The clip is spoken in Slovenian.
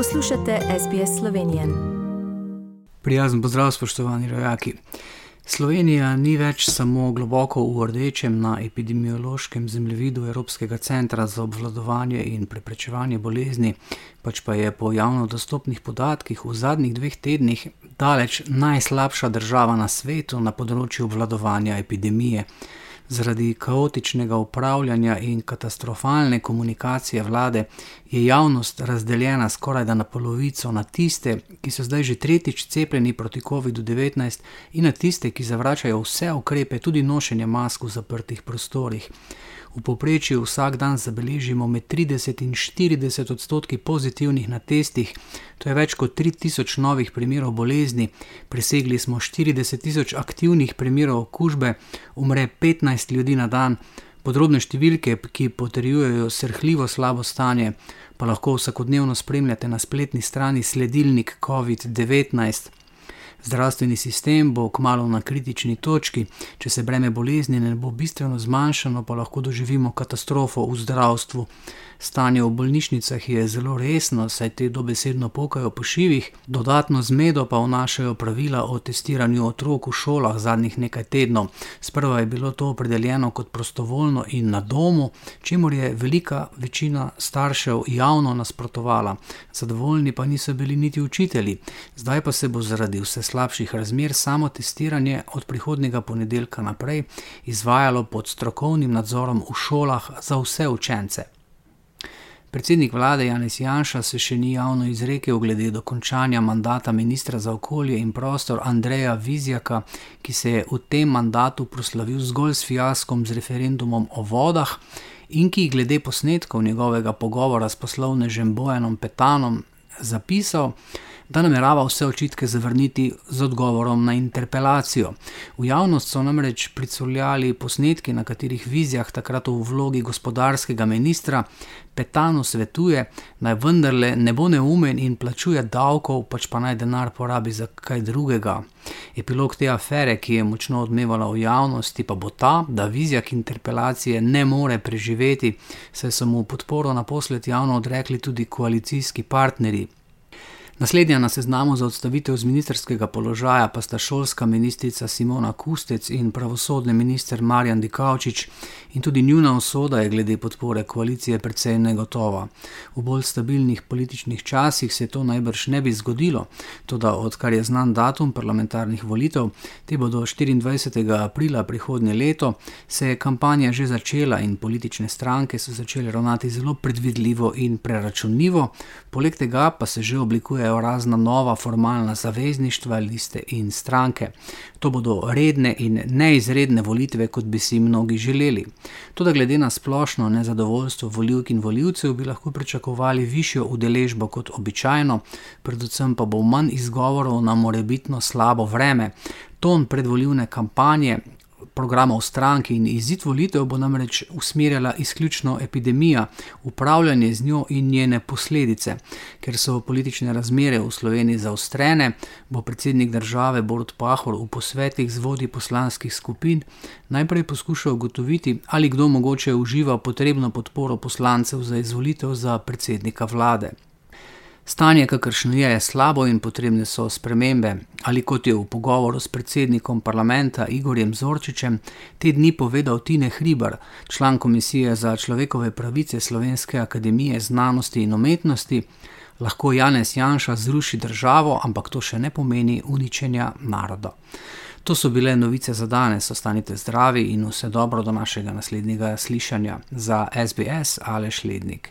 Poslušate SBS Slovenijo. Prijazen pozdrav, spoštovani rojaki. Slovenija ni več samo globoko v rdečem na epidemiološkem zemljevidu Evropskega centra za obvladovanje in preprečevanje bolezni, pač pa je po javno dostopnih podatkih v zadnjih dveh tednih daleč najslabša država na svetu na področju obvladovanja epidemije. Zaradi kaotičnega upravljanja in katastrofalne komunikacije vlade je javnost razdeljena skoraj na polovico na tiste, ki so zdaj že tretjič cepljeni proti COVID-19, in na tiste, ki zavračajo vse ukrepe, tudi nošenje mask v zaprtih prostorih. V povprečju vsak dan zabeležimo med 30 in 40 odstotki pozitivnih na testih, to je več kot 3000 novih primerov bolezni, presegli smo 40 tisoč aktivnih primerov okužbe, umre 15 ljudi na dan. Podrobne številke, ki potrjujejo srhljivo slabo stanje, pa lahko vsakodnevno spremljate na spletni strani sledilnik COVID-19. Zdravstveni sistem bo kmalo na kritični točki, če se breme bolezni ne bo bistveno zmanjšalo, pa lahko doživimo katastrofo v zdravstvu. Stanje v bolnišnicah je zelo resno, saj te dobesedno pokajo po šivih, dodatno zmedo pa vnašajo pravila o testiranju otrok v šolah zadnjih nekaj tednov. Sprva je bilo to opredeljeno kot prostovoljno in na domu, čemu je velika večina staršev javno nasprotovala. Zadovoljni pa niso bili niti učitelji. Zdaj pa se bo zaradi vse slabših razmer samo testiranje od prihodnega ponedeljka naprej izvajalo pod strokovnim nadzorom v šolah za vse učence. Predsednik vlade Janez Janša se še ni javno izrekel glede dokončanja mandata ministra za okolje in prostor Andreja Vizjaka, ki se je v tem mandatu proslavil zgolj s fiaskom z referendumom o vodah in ki glede posnetkov njegovega pogovora s poslovnežem Bojanom Petanom zapisal, da namerava vse očitke zavrniti z odgovorom na interpelacijo. V javnost so namreč pricurljali posnetki, na katerih vizijah takrat v vlogi gospodarskega ministra Petano svetuje, naj vendarle ne bo neumen in plačuje davkov, pač pa naj denar porabi za kaj drugega. Epilog te afere, ki je močno odmevala v javnosti, pa bo ta, da vizijak interpelacije ne more preživeti, saj so mu podporo naposled javno odrekli tudi koalicijski partnerji. Naslednja na seznamu za odstavitev z ministerskega položaja pa sta šolska ministrica Simona Kustec in pravosodni minister Marjan Dikaučič, in tudi njuna usoda je glede podpore koalicije precej negotova. V bolj stabilnih političnih časih se to najbrž ne bi zgodilo, tudi odkar je znan datum parlamentarnih volitev, te bodo 24. aprila prihodnje leto, se je kampanja že začela in politične stranke so začele ravnati zelo predvidljivo in preračunljivo, poleg tega pa se že oblikuje prihajajo razna nova formalna zavezništva, liste in stranke. To bodo redne in neizredne volitve, kot bi si mnogi želeli. Tudi glede na splošno nezadovoljstvo voljivk in voljivcev, bi lahko pričakovali višjo udeležbo kot običajno, predvsem pa bo manj izgovorov na morebitno slabo vreme. Ton predvoljivne kampanje, programov stranke in izid volitev bo namreč usmerjala izključno epidemija, upravljanje z njo in njene posledice. Ker so politične razmere v Sloveniji zaostrene, bo predsednik države Borod Pahor v posvetih z vodji poslanskih skupin najprej poskušal ugotoviti, ali kdo mogoče uživa potrebno podporo poslancev za izvolitev za predsednika vlade. Stanje, kakršno je, je slabo in potrebne so spremembe. Ali kot je v pogovoru s predsednikom parlamenta Igorjem Zorčičem te dni povedal Tine Hribar, član Komisije za človekove pravice Slovenske akademije znanosti in umetnosti, lahko Janez Janša zruši državo, ampak to še ne pomeni uničenja naroda. To so bile novice za danes, ostanite zdravi in vse dobro do našega naslednjega slišanja za SBS ali Šlednik.